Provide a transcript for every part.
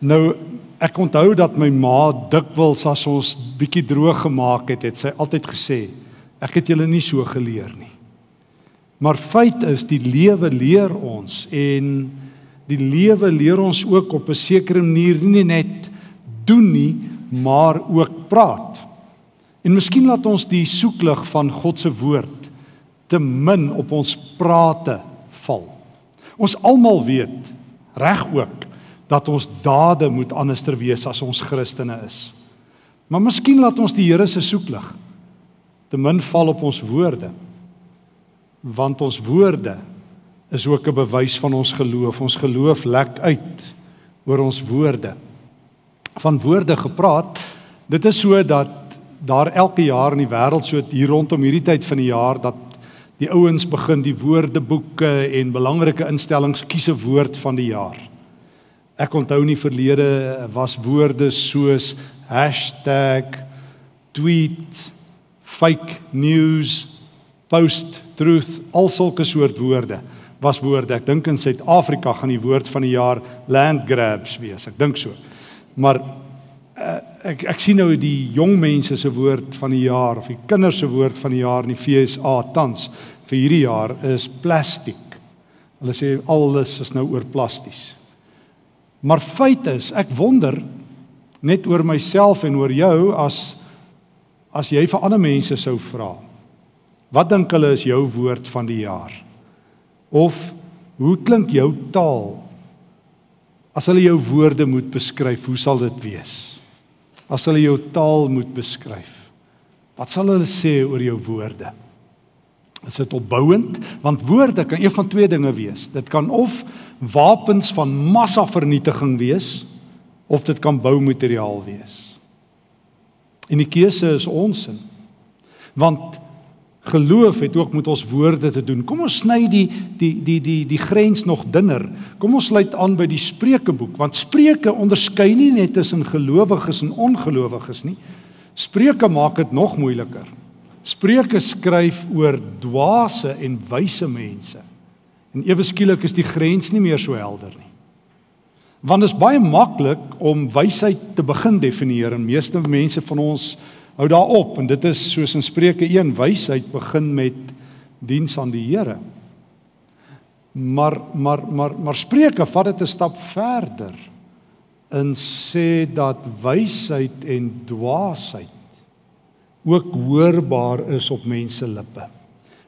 Nou ek onthou dat my ma dikwels as ons bietjie droog gemaak het, het sy altyd gesê, ek het julle nie so geleer nie. Maar feit is die lewe leer ons en die lewe leer ons ook op 'n sekere manier nie net doen nie, maar ook praat. En miskien laat ons die soeklig van God se woord te min op ons prate val. Ons almal weet reg ook dat ons dade moet anderster wees as ons Christene is. Maar miskien laat ons die Here se soeklig te min val op ons woorde. Want ons woorde is ook 'n bewys van ons geloof. Ons geloof lek uit oor ons woorde. Van woorde gepraat, dit is so dat daar elke jaar in die wêreld so hier rondom hierdie tyd van die jaar dat die ouens begin die woordeboeke en belangrike instellings kies 'n woord van die jaar. Ek onthou nie verlede was woorde soos #tweet, fake news, post truth, al sulke soort woorde was woorde. Ek dink in Suid-Afrika gaan die woord van die jaar land grabs wees. Ek dink so. Maar uh, ek ek sien nou die jong mense se woord van die jaar of die kinders se woord van die jaar in die FSA tans vir hierdie jaar is plastiek. Hulle sê alles is nou oor plasties. Maar feit is, ek wonder net oor myself en oor jou as as jy vir ander mense sou vra. Wat dink hulle is jou woord van die jaar? Of hoe klink jou taal? As hulle jou woorde moet beskryf, hoe sal dit wees? As hulle jou taal moet beskryf, wat sal hulle sê oor jou woorde? Is dit opbouend want woorde kan een van twee dinge wees. Dit kan of wapens van massavernietiging wees of dit kan boumateriaal wees. En die keuse is ons in. Want geloof het ook met ons woorde te doen. Kom ons sny die die die die die grens nog dunner. Kom ons sluit aan by die Spreukeboek want Spreuke onderskei nie net tussen gelowiges en ongelowiges nie. Spreuke maak dit nog moeiliker. Spreuke skryf oor dwaase en wyse mense. En ewe skielik is die grens nie meer so helder nie. Want dit is baie maklik om wysheid te begin definieer en meeste mense van ons hou daarop en dit is soos in Spreuke 1 wysheid begin met diens aan die Here. Maar maar maar maar Spreuke vat dit 'n stap verder en sê dat wysheid en dwaasheid ook hoorbaar is op mense lippe.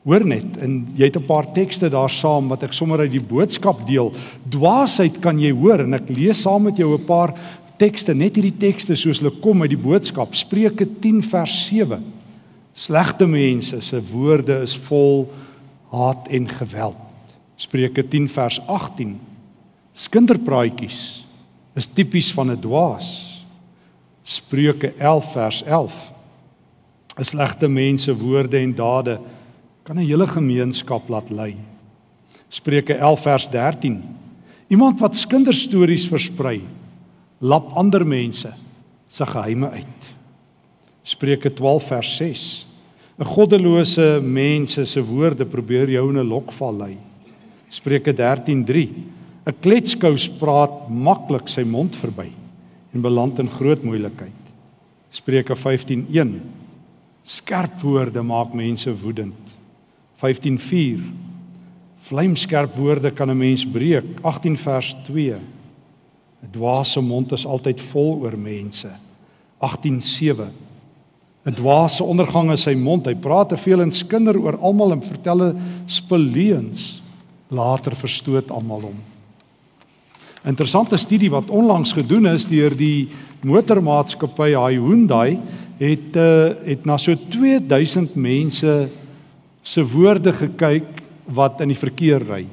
Hoor net, en jy het 'n paar tekste daar saam wat ek sommer uit die boodskap deel. Dwaasheid kan jy hoor en ek lees saam met jou 'n paar tekste, net hierdie tekste soos hulle kom uit die boodskap. Spreuke 10 vers 7. Slegte mense se woorde is vol haat en geweld. Spreuke 10 vers 18. Skinderpraatjies is tipies van 'n dwaas. Spreuke 11 vers 11. 'n slegte mense woorde en dade kan 'n hele gemeenskap laat lei. Spreuke 11 vers 13. Iemand wat kinderstories versprei, lap ander mense se geheime uit. Spreuke 12 vers 6. 'n Goddelose mense se woorde probeer jou in 'n lokval lei. Spreuke 13:3. 'n Kletskous praat maklik sy mond verby en beland in groot moeilikheid. Spreuke 15:1. Skerp woorde maak mense woedend. 15:4 Vlamskerp woorde kan 'n mens breek. 18 vers 2 'n Dwaase mond is altyd vol oor mense. 18:7 'n Dwaase ondergang is sy mond. Hy praat te veel en skinder oor almal en vertel speleuns. Later verstoot almal hom. Interessante studie wat onlangs gedoen is deur die motormaatskappy Hyundai het uh, het na so 2000 mense se woorde gekyk wat in die verkeer ry.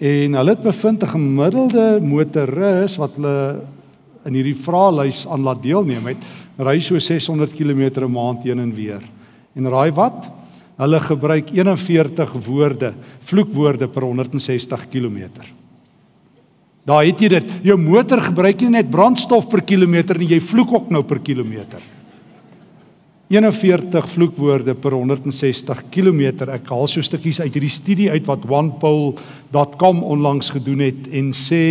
En hulle het bevind 'n gemiddelde motoris wat hulle in hierdie vraelys aan laat deelneem het, ry so 600 km 'n maand heen en weer. En raai wat? Hulle gebruik 41 woorde, vloekwoorde per 160 km. Daar het jy dit. Jou motor gebruik nie net brandstof per kilometer nie, jy vloek ook nou per kilometer. 41 vloekwoorde per 160 km. Ek haal so stukkies uit hierdie studie uit wat onepoll.com onlangs gedoen het en sê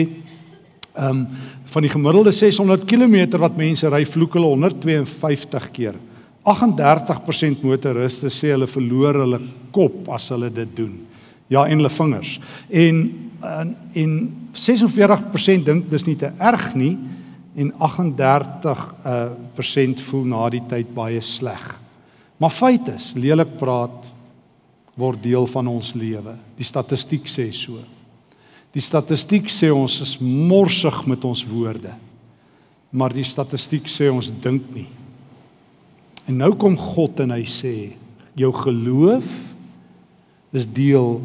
Ehm um, van die gemiddelde 600 km wat mense ry, vloek hulle 152 keer. 38% motoriste sê hulle verloor hulle kop as hulle dit doen. Ja, en hulle vingers. En en, en 46% dink dis nie te erg nie en 38% uh, persent voel na die tyd baie sleg. Maar feit is, lelik praat word deel van ons lewe. Die statistiek sê so. Die statistiek sê ons is morsig met ons woorde. Maar die statistiek sê ons dink nie. En nou kom God en hy sê jou geloof is deel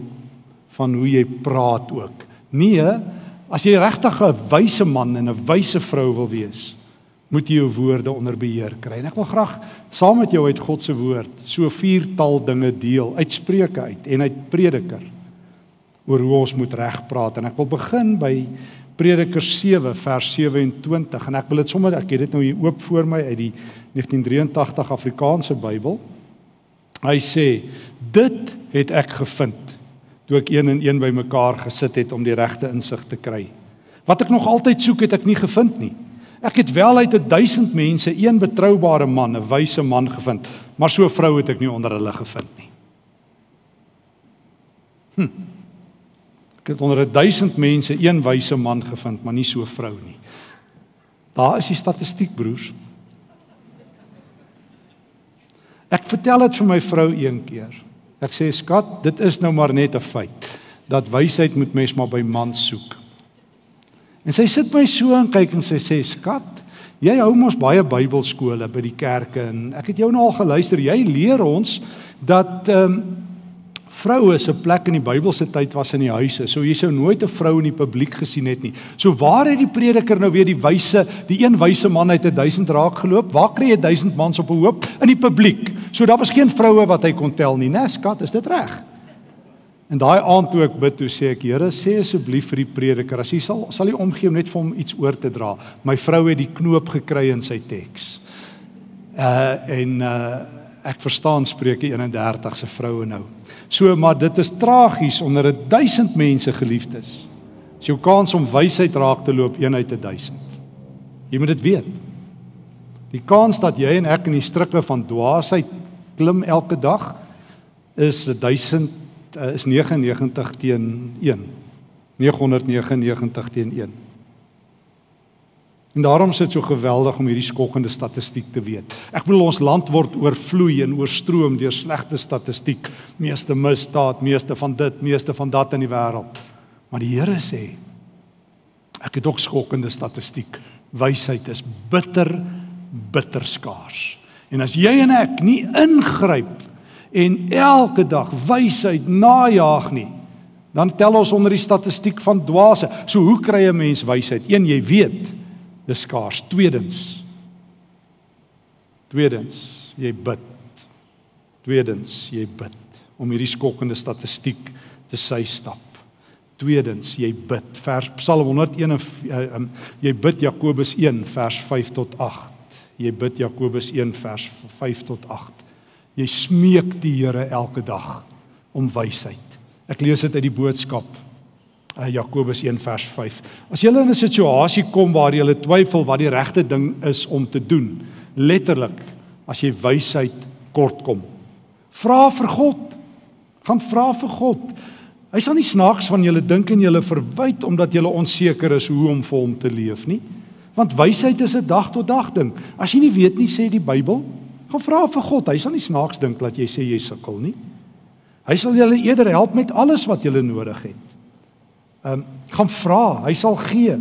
van hoe jy praat ook. Nee, as jy regtig 'n wyse man en 'n wyse vrou wil wees, moet jy jou woorde onder beheer kry. En ek wil graag saam met jou uit God se woord so viertal dinge deel uit Spreuke uit en uit Prediker oor hoe ons moet reg praat en ek wil begin by Prediker 7 vers 27 en ek wil dit sommer ek het dit nou hier oop voor my uit die 1983 Afrikaanse Bybel. Hy sê dit het ek gevind toe ek een en een bymekaar gesit het om die regte insig te kry. Wat ek nog altyd soek het ek nie gevind nie. Ek het wel uit 1000 mense een betroubare man, 'n wyse man gevind, maar so 'n vrou het ek nie onder hulle gevind nie. Hm. Ek het onder 1000 mense een wyse man gevind, maar nie so 'n vrou nie. Daar is die statistiek, broers. Ek vertel dit vir my vrou een keer. Ek sê skat, dit is nou maar net 'n feit dat wysheid moet mens maar by mans soek. En sy sit my so en kyk en sy sê skat, jy hou mos baie Bybelskole by die kerke en ek het jou nou al geluister. Jy leer ons dat ehm um, vroue se plek in die Bybelse tyd was in die huise. So jy sou nooit 'n vrou in die publiek gesien het nie. So waar het die prediker nou weer die wyse, die een wyse man uit 1000 raak geloop? Waar kry jy 1000 mans op 'n hoop in die publiek? So daar was geen vroue wat hy kon tel nie, né? Skat, is dit reg? En daai aand toe ek bid, toe sê ek, Here, sê asseblief vir die prediker, as hy sal sal hy omgee om net vir hom iets oor te dra. My vrou het die knoop gekry in sy teks. Uh en uh ek verstaan Spreuke 31 se vroue nou. So maar dit is tragies onder 'n 1000 mense geliefdes. As jou kans om wysheid raak te loop 1 uit 1000. Jy moet dit weet. Die kans dat jy en ek in die strikke van dwaasheid klim elke dag is 1000 uh, is 99 teen 1. 999 teen 1. En daarom is dit so geweldig om hierdie skokkende statistiek te weet. Ek bedoel ons land word oorvloei en oorstroom deur slegte statistiek, meeste misdaad, meeste van dit, meeste van dat in die wêreld. Maar die Here sê ek het ook skokkende statistiek. Wysheid is bitter bitter skaars. En as jy en ek nie ingryp en elke dag wysheid najag nie, dan tel ons onder die statistiek van dwaase. So hoe kry 'n mens wysheid? Een, jy weet, dis skaars. Tweedens, tweedens, jy bid. Tweedens, jy bid om hierdie skokkende statistiek te sy stap. Tweedens, jy bid. Vers Psalm 101 uh, um, jy bid Jakobus 1 vers 5 tot 8. Jy bid Jakobus 1 vers 5 tot 8. Jy smeek die Here elke dag om wysheid. Ek lees dit uit die boodskap uh, Jakobus 1 vers 5. As jy in 'n situasie kom waar jy twyfel wat die regte ding is om te doen, letterlik as jy wysheid kort kom, vra vir God. Gaan vra vir God. Hy sal nie snaaks van julle dink en julle verwyd omdat julle onseker is hoe om vir hom te leef nie. Want wysheid is 'n dag tot dag ding. As jy nie weet nie, sê die Bybel, Gaan vra vir God. Hy sal nie snaaks dink dat jy sê jy sukkel nie. Hy sal julle eerder help met alles wat julle nodig het. Ehm um, gaan vra, hy sal gee.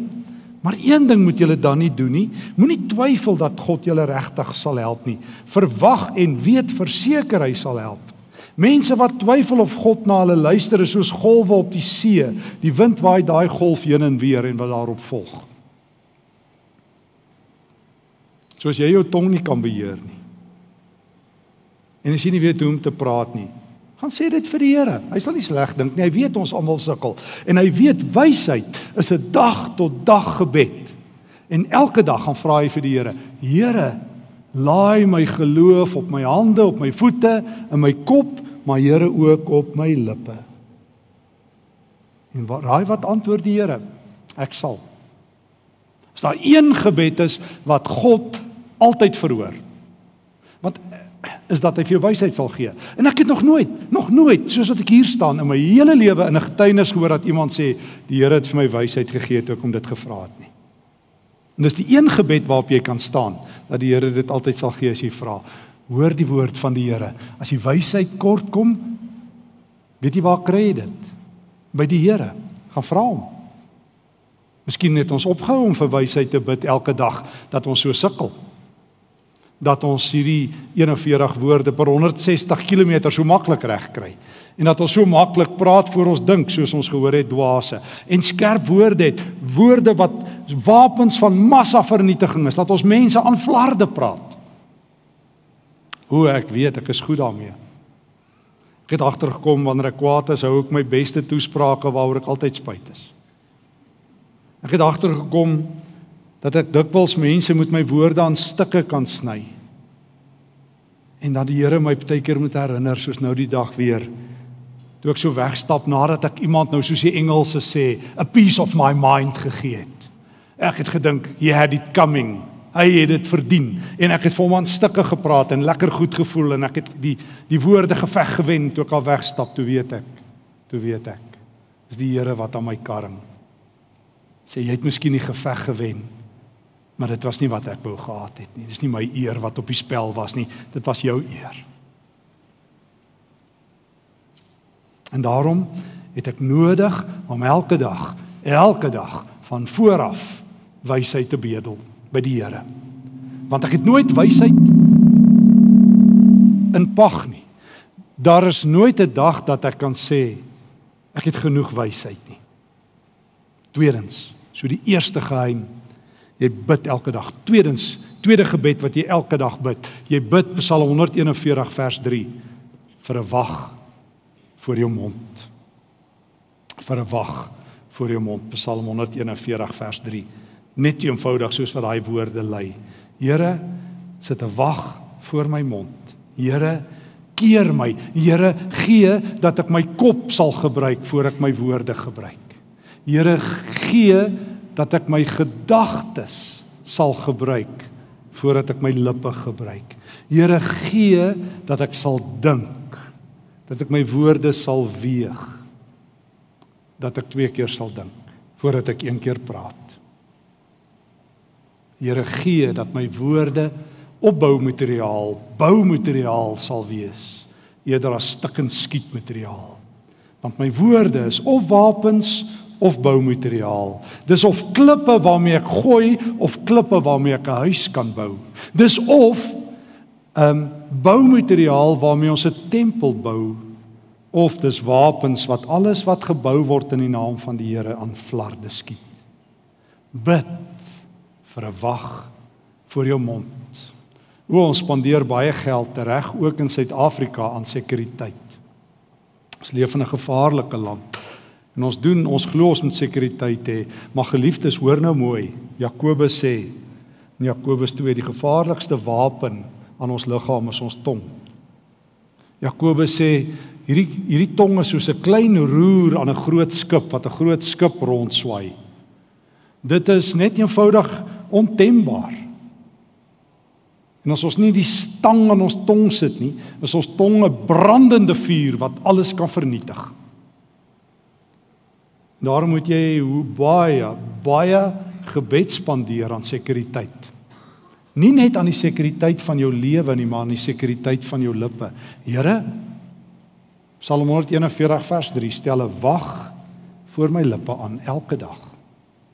Maar een ding moet julle dan nie doen nie. Moenie twyfel dat God julle regtig sal help nie. Verwag en weet verseker hy sal help. Mense wat twyfel of God na hulle luister is soos golwe op die see. Die wind waai daai golf heen en weer en wat daarop volg. Soos jy jou tong nie kan beheer nie. En as jy nie weet hoe om te praat nie, gaan sê dit vir die Here. Hy sal nie sleg dink nie. Hy weet ons almal sukkel en hy weet wysheid is 'n dag tot dag gebed. En elke dag gaan vra hy vir die Here: Here, laai my geloof op my hande, op my voete, in my kop, maar Here ook op my lippe. En wat raai wat antwoord die Here? Ek sal. As daar een gebed is wat God altyd verhoor. Is dat hy vir jou wysheid sal gee. En ek het nog nooit, nog nooit, soos wat ek hier staan in my hele lewe in 'n getuienis gehoor dat iemand sê die Here het vir my wysheid gegee toe ek hom dit gevra het nie. En dis die een gebed waarop jy kan staan dat die Here dit altyd sal gee as jy vra. Hoor die woord van die Here. As die wysheid kort kom, weet jy waar kry jy dit? By die Here. Gaan vra hom. Miskien het ons opgehou om vir wysheid te bid elke dag dat ons so sukkel dat ons hierdie 41 woorde per 160 km so maklik reg kry. En dat ons so maklik praat voor ons dink soos ons gehoor het dwaase. En skerp woorde het woorde wat wapens van massa vernietiging is. Dat ons mense aan flarde praat. Hoe ek weet ek is goed daarmee. Ek het agtergekom wanneer ek kwaad is hou ek my beste toesprake waaroor ek altyd spyt is. Ek het agtergekom dat ek dikwels mense met my woorde aan stukke kan sny. En dat die Here my baie keer moet herinner soos nou die dag weer toe ek so wegstap nadat ek iemand nou soos die Engelse sê, a piece of my mind gegee het. Ek het gedink he had it coming. Hy het dit verdien en ek het vir hom aan stukke gepraat en lekker goed gevoel en ek het die die woorde geveg gewen toe ek al wegstap, toe weet ek. Toe weet ek. Dis die Here wat aan my karring. Sê jy het miskien die geveg gewen maar dit was nie wat ek wou gehad het nie. Dis nie my eer wat op die spel was nie. Dit was jou eer. En daarom het ek nodig om elke dag, elke dag van vooraf wysheid te bedel by die Here. Want ek het nooit wysheid in pag nie. Daar is nooit 'n dag dat ek kan sê ek het genoeg wysheid nie. Tweedens, so die eerste geheim Jy bid elke dag. Tweedens, tweede gebed wat jy elke dag bid. Jy bid Psalm 141 vers 3 vir 'n wag voor jou mond. vir 'n wag voor jou mond. Psalm 141 vers 3. Net eenvoudig soos wat daai woorde lei. Here, sit 'n wag voor my mond. Here, keer my. Here, gee dat ek my kop sal gebruik voor ek my woorde gebruik. Here, gee dat ek my gedagtes sal gebruik voordat ek my lippe gebruik. Here gee dat ek sal dink, dat ek my woorde sal weeg, dat ek twee keer sal dink voordat ek een keer praat. Here gee dat my woorde opboumateriaal, boumateriaal sal wees eerder as stikkend skietmateriaal. Want my woorde is of wapens of boumateriaal. Dis of klippe waarmee ek gooi of klippe waarmee ek 'n huis kan bou. Dis of 'n um, boumateriaal waarmee ons 'n tempel bou of dis wapens wat alles wat gebou word in die naam van die Here aan flarde skiet. Bid vir 'n wag voor jou mond. O ons spandeer baie geld reg ook in Suid-Afrika aan sekuriteit. Ons leef in 'n gevaarlike land. En ons doen ons glo ons moet sekuriteit hê. Maar geliefdes, hoor nou mooi. Jakobus sê in Jakobus 2 die gevaarlikste wapen aan ons liggaam is ons tong. Jakobus sê hierdie hierdie tong is soos 'n klein roer aan 'n groot skip wat 'n groot skip rondswaai. Dit is net eenvoudig ontembaar. En as ons nie die stang aan ons tong sit nie, is ons tong 'n brandende vuur wat alles kan vernietig. Daarom moet jy hoe baie baie gebed spandeer aan sekuriteit. Nie net aan die sekuriteit van jou lewe nie, maar aan die sekuriteit van jou lippe. Here Psalm 141 vers 3 stel 'n wag voor my lippe aan elke dag.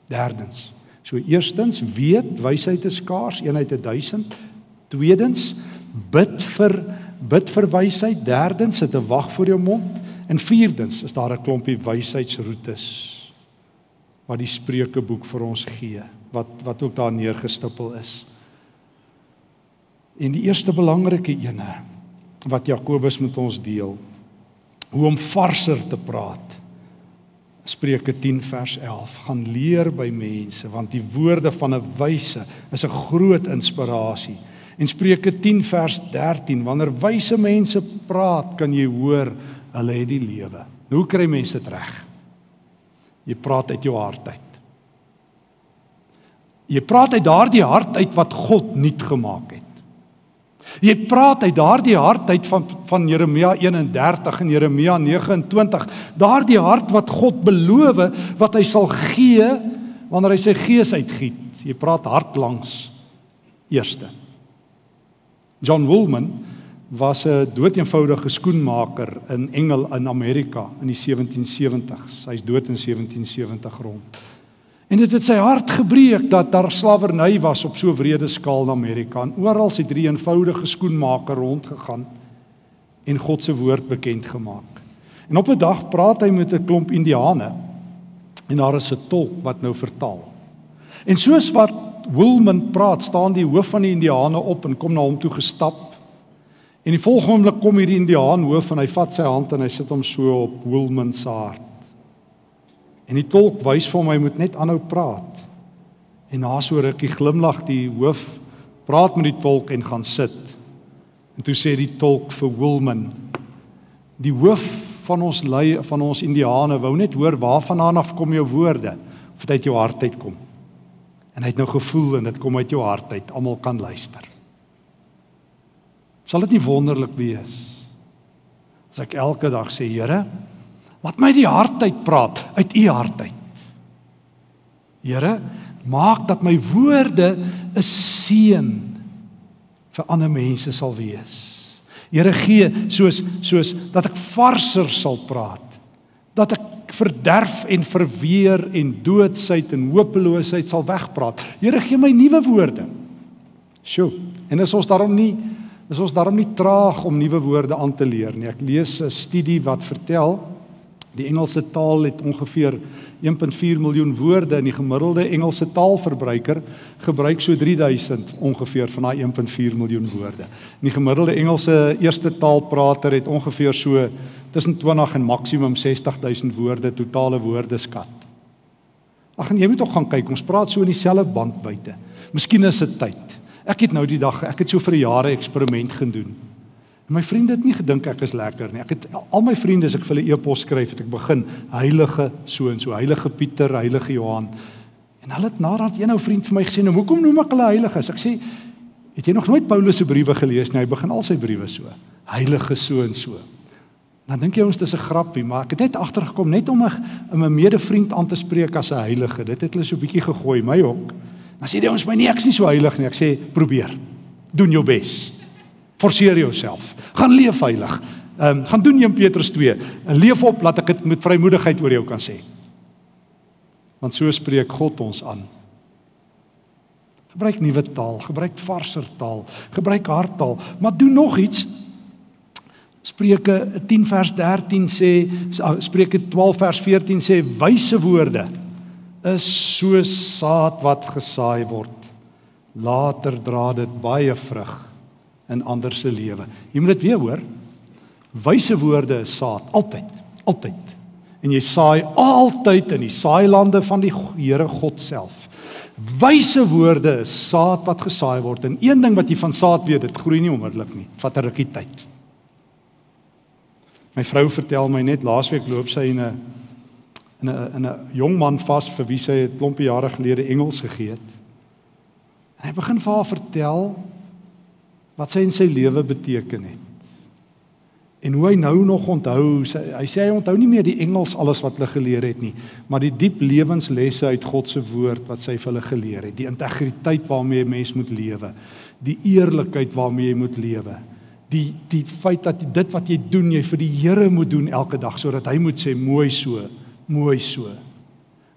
Derdens. So eerstens weet wysheid is skaars, eenheid 'n 1000. Tweedens bid vir bid vir wysheid. Derdens sit 'n wag voor jou mond. En vierdens is daar 'n klompie wysheidsroetes wat die Spreukeboek vir ons gee, wat wat ook daar neergestipel is. En die eerste belangrike ene wat Jakobus met ons deel, hoe om varser te praat. Spreuke 10 vers 11 gaan leer by mense want die woorde van 'n wyse is 'n groot inspirasie. En Spreuke 10 vers 13 wanneer wyse mense praat, kan jy hoor hulle het die lewe. Hoe kry mense dit reg? Jy praat uit jou hart uit. Jy praat uit daardie hart uit wat God nuut gemaak het. Jy praat uit daardie hart uit van van Jeremia 31 en Jeremia 29, daardie hart wat God beloof wat hy sal gee wanneer hy sy gees uitgiet. Jy praat hart langs eerste. John Woolman was 'n doeteenvoudige skoenmaker in Engel in Amerika in die 1770s. Hy's dood in 1770 rond. En dit het sy hart gebreek dat daar slawerny was op so wrede skaal in Amerika. En oral het hierdie eenvoudige skoenmaker rondgegaan en God se woord bekend gemaak. En op 'n dag praat hy met 'n klomp Indiane en daar is 'n tolk wat nou vertaal. En soos wat Wilman praat, staan die hoof van die Indiane op en kom na hom toe gestap. En die volgende oomblik kom hierdie Indiaan hoof en hy vat sy hand en hy sit hom so op Wilman se hart. En die tolk wys vir hom hy moet net aanhou praat. En na so rukkie glimlag die hoof, praat met die tolk en gaan sit. En toe sê die tolk vir Wilman: "Die hoof van ons lei van ons Indiane wou net hoor waarvandaan af kom jou woorde of dit uit jou hart uitkom." En hy het nou gevoel en dit kom uit jou hart uit. Almal kan luister. Sal dit nie wonderlik wees as ek elke dag sê, Here, Laat my die hart uit praat uit u hart uit. Here, maak dat my woorde 'n seën vir ander mense sal wees. Here gee soos soos dat ek varser sal praat. Dat ek verderf en verweer en doodsheid en hopeloosheid sal wegpraat. Here gee my nuwe woorde. Sjoe, en is ons daarom nie is ons daarom nie traag om nuwe woorde aan te leer nie. Ek lees 'n studie wat vertel Die Engelse taal het ongeveer 1.4 miljoen woorde en die gemiddelde Engelse taalverbruiker gebruik so 3000 ongeveer van daai 1.4 miljoen woorde. En die gemiddelde Engelse eerste taalprater het ongeveer so tussen 20 en maksimum 60000 woorde totale woordeskat. Ag en jy moet tog gaan kyk, ons praat so in dieselfde band buite. Miskien is dit tyd. Ek het nou die dag, ek het so vir jare eksperiment gedoen. En my vriende het nie gedink ek is lekker nie. Ek het al my vriende as ek vir hulle e-pos skryf, het ek begin heilige so en so, heilige Pieter, heilige Johan. En hulle het nadat een ou vriend vir my gesê, "Nou hoekom noem ek hulle heiliges?" Ek sê, "Het jy nog nooit Paulus se briewe gelees nie? Hy begin al sy briewe so, heilige so en so." Dan dink jy ons dis 'n grappie, maar ek het net agtergekom net om 'n 'n medevriend aan te spreek as 'n heilige. Dit het hulle so 'n bietjie gegooi, my ook. Dan sê jy ons my nie ek's nie so heilig nie. Ek sê probeer. Doen jou bes. Forceer jouself. Gaan leef heilig. Ehm um, gaan doen 1 Petrus 2 en leef op laat ek dit met vrymoedigheid oor jou kan sê. Want so spreek God ons aan. Gebruik nuwe taal, gebruik varser taal, gebruik harttaal, maar doen nog iets. Spreuke 10 vers 13 sê Spreuke 12 vers 14 sê wyse woorde is soos saad wat gesaai word. Later dra dit baie vrug in ander se lewe. Jy moet dit weer hoor. Wyse woorde is saad altyd, altyd. En jy saai altyd in die saailande van die Here God self. Wyse woorde is saad wat gesaai word. En een ding wat jy van saad weet, dit groei nie onmiddellik nie. Vat 'n rukkie tyd. My vrou vertel my net laasweek loop sy in 'n in 'n in 'n jong man vas vir wie sy 'n klompie jare gelede Engels gegee het. En hy begin vir haar vertel wat sy in sy lewe beteken het. En hoe hy nou nog onthou, sy, hy sê hy onthou nie meer die Engels alles wat hulle geleer het nie, maar die diep lewenslesse uit God se woord wat sy vir hulle geleer het, die integriteit waarmee 'n mens moet lewe, die eerlikheid waarmee jy moet lewe. Die die feit dat dit wat jy doen, jy vir die Here moet doen elke dag sodat hy moet sê mooi so, mooi so.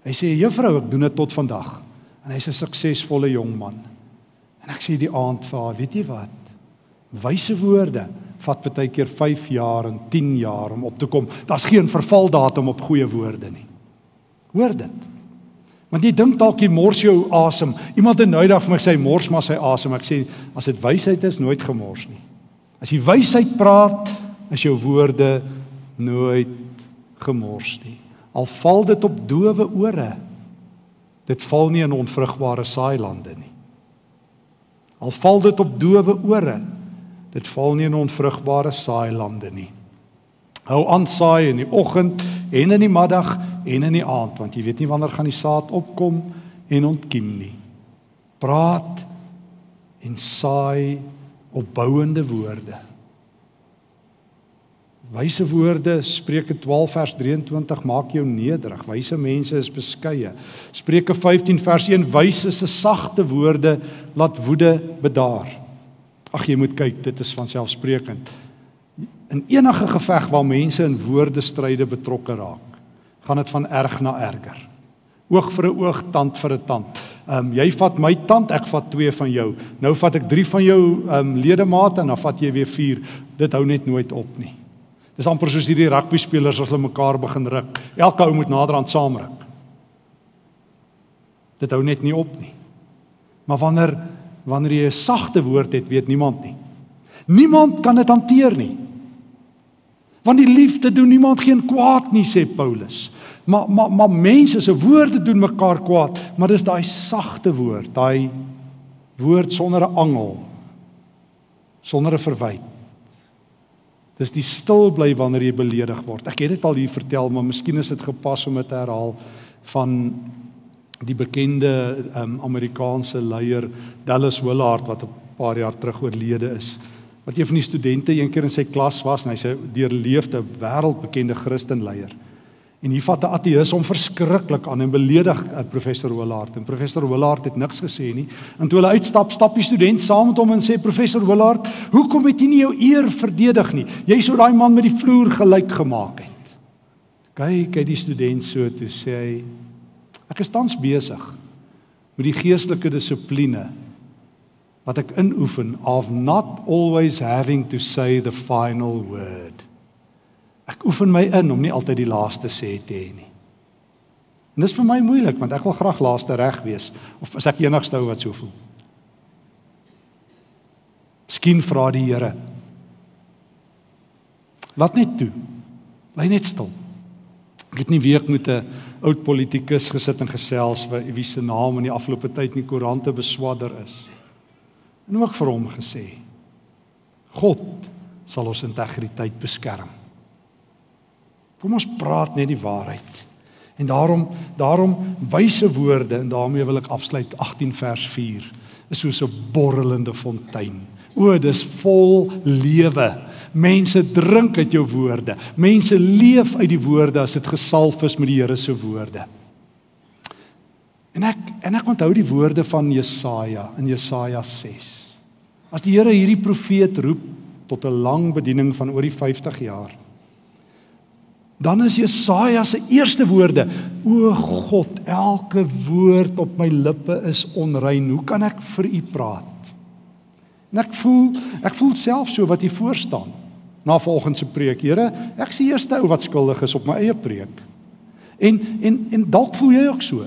Hy sê juffrou, ek doen dit tot vandag. En hy's 'n suksesvolle jong man. En ek sê die aand vir haar, weet jy wat? Wyse woorde vat baie keer 5 jaar en 10 jaar om op te kom. Daar's geen vervaldatum op goeie woorde nie. Hoor dit. Want jy dink dalk jy mors jou asem. Iemand het nou eendag vir my sê mors maar sy asem. Ek sê as dit wysheid is, nooit gemors nie. As jy wysheid praat, is jou woorde nooit gemors nie. Al val dit op dowe ore. Dit val nie in onvrugbare saailande nie. Al val dit op dowe ore, dit val nie in onvrugbare saailande nie. Hou aan saai in die oggend en in die middag en in die aand want jy weet nie wanneer gaan die saad opkom en ontkiem nie. Praat en saai opbouende woorde. Wyse woorde Spreuke 12 vers 23 maak jou nederig. Wyse mense is beskeie. Spreuke 15 vers 1 wyse se sagte woorde laat woede bedaar. Ag jy moet kyk, dit is van selfsprekend. In enige geveg waar mense in woordestryde betrokke raak, gaan dit van erg na erger. Oog vir 'n oog, tand vir 'n tand. Ehm um, jy vat my tand, ek vat twee van jou. Nou vat ek 3 van jou ehm um, ledemate en dan vat jy weer 4. Dit hou net nooit op nie. Dis amper soos hierdie rugby spelers as hulle mekaar begin ruk. Elke ou moet naderhand saamruk. Dit hou net nie op nie. Maar wanneer wanneer jy 'n sagte woord het, weet niemand nie. Niemand kan dit hanteer nie. Want die liefde doen niemand geen kwaad nie, sê Paulus. Maar maar maar mense se woorde doen mekaar kwaad, maar dis daai sagte woord, daai woord sonder 'n angel, sonder 'n verwyte Dis die stil bly wanneer jy beledig word. Ek het dit al hier vertel, maar miskien is dit gepas om dit te herhaal van die bekende um, Amerikaanse leier Dallas Willard wat 'n paar jaar terug oorlede is. Wat een van die studente eendag in sy klas was en hy's 'n deurleefde wêreldbekende Christenleier. En hier vat 'n ateïs hom verskriklik aan en beledig uh, professor Willard. En professor Willard het niks gesê nie. En toe hulle uitstap, stap die student saam met hom en sê professor Willard, "Hoekom het jy nie jou eer verdedig nie? Jy sou daai man met die vloer gelyk gemaak het." Kyk, hy die student so toe sê hy, "Ek is tans besig met die geestelike dissipline wat ek inoefen of not always having to say the final word." Ek oefen my in om nie altyd die laaste sê te hê nie. En dis vir my moeilik want ek wil graag laaste reg wees of as ek enigste ou wat so voel. Miskien vra die Here. Laat net toe. Bly net stil. Ek het nie week met 'n oud politikus gesit en gesels wie se naam in die afgelope tyd in die koerante beswadder is. En ook vir hom gesê: God sal ons integriteit beskerm. Kom ons praat net die waarheid. En daarom daarom wyse woorde en daarmee wil ek afsluit 18 vers 4 is soos 'n borrelende fontein. O, dis vol lewe. Mense drink uit jou woorde. Mense leef uit die woorde as dit gesalf is met die Here se woorde. En ek en ek onthou die woorde van Jesaja in Jesaja 6. As die Here hierdie profeet roep tot 'n lang bediening van oor die 50 jaar Dan is Jesaja se eerste woorde: O God, elke woord op my lippe is onrein. Hoe kan ek vir U praat? En ek voel, ek voel self so wat hier voor staan. Na volgende se preek, Here, ek is die eerste ou wat skuldig is op my eie preek. En en en dalk voel jy ook so.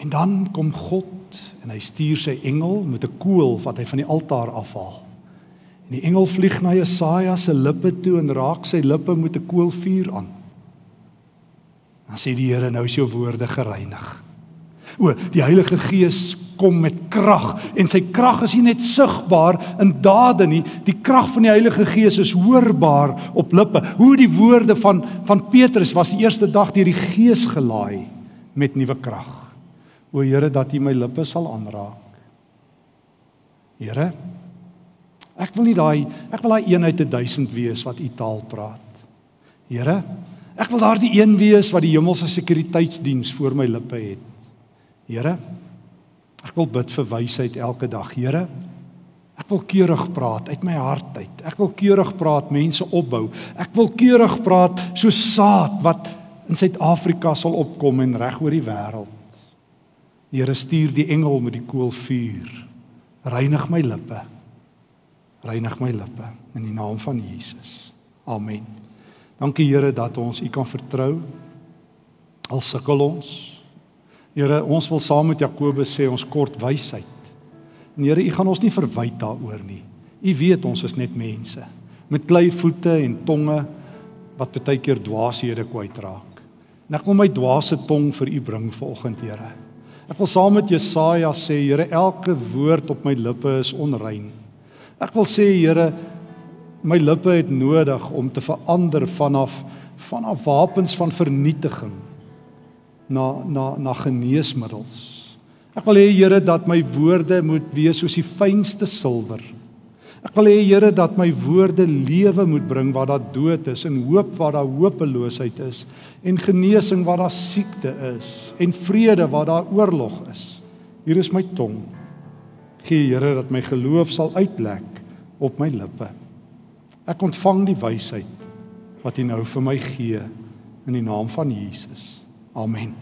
En dan kom God en hy stuur sy engel met 'n koel wat hy van die altaar afhaal. En die engel vlieg na Jesaja se lippe toe en raak sy lippe met 'n koolvuur aan. Dan sê die Here nou is jou woorde gereinig. O, die Heilige Gees kom met krag en sy krag is nie net sigbaar in dade nie, die krag van die Heilige Gees is hoorbaar op lippe. Hoe die woorde van van Petrus was die eerste dag deur die Gees gelaai met nuwe krag. O Here, dat U my lippe sal aanraak. Here, Ek wil nie daai ek wil daai eenheid 1000 wees wat u taal praat. Here, ek wil daardie een wees wat die hemelse sekuriteitsdiens voor my lippe het. Here, ek wil bid vir wysheid elke dag, Here. Ek wil keurig praat uit my hart uit. Ek wil keurig praat, mense opbou. Ek wil keurig praat so saad wat in Suid-Afrika sal opkom en reg oor die wêreld. Here stuur die engel met die koolvuur. Reinig my lippe reinig my lippe in die naam van Jesus. Amen. Dankie Here dat ons U kan vertrou al sukkel ons. Here, ons wil saam met Jakobus sê ons kort wysheid. En Here, U gaan ons nie verwyd daaroor nie. U weet ons is net mense met klei voete en tonge wat baie keer dwaashede kwytraak. En ek wil my dwaase tong vir U bring vanoggend, Here. Ek wil saam met Jesaja sê, Here, elke woord op my lippe is onrein. Ek wil sê Here, my lippe het nodig om te verander vanaf vanaf wapens van vernietiging na na na geneesmiddels. Ek wil hê Here dat my woorde moet wees soos die fynste silwer. Ek wil hê Here dat my woorde lewe moet bring waar daar dood is en hoop waar daar hopeloosheid is en genesing waar daar siekte is en vrede waar daar oorlog is. Hier is my tong. Gee Here dat my geloof sal uitlek op my lippe. Ek ontvang die wysheid wat U nou vir my gee in die naam van Jesus. Amen.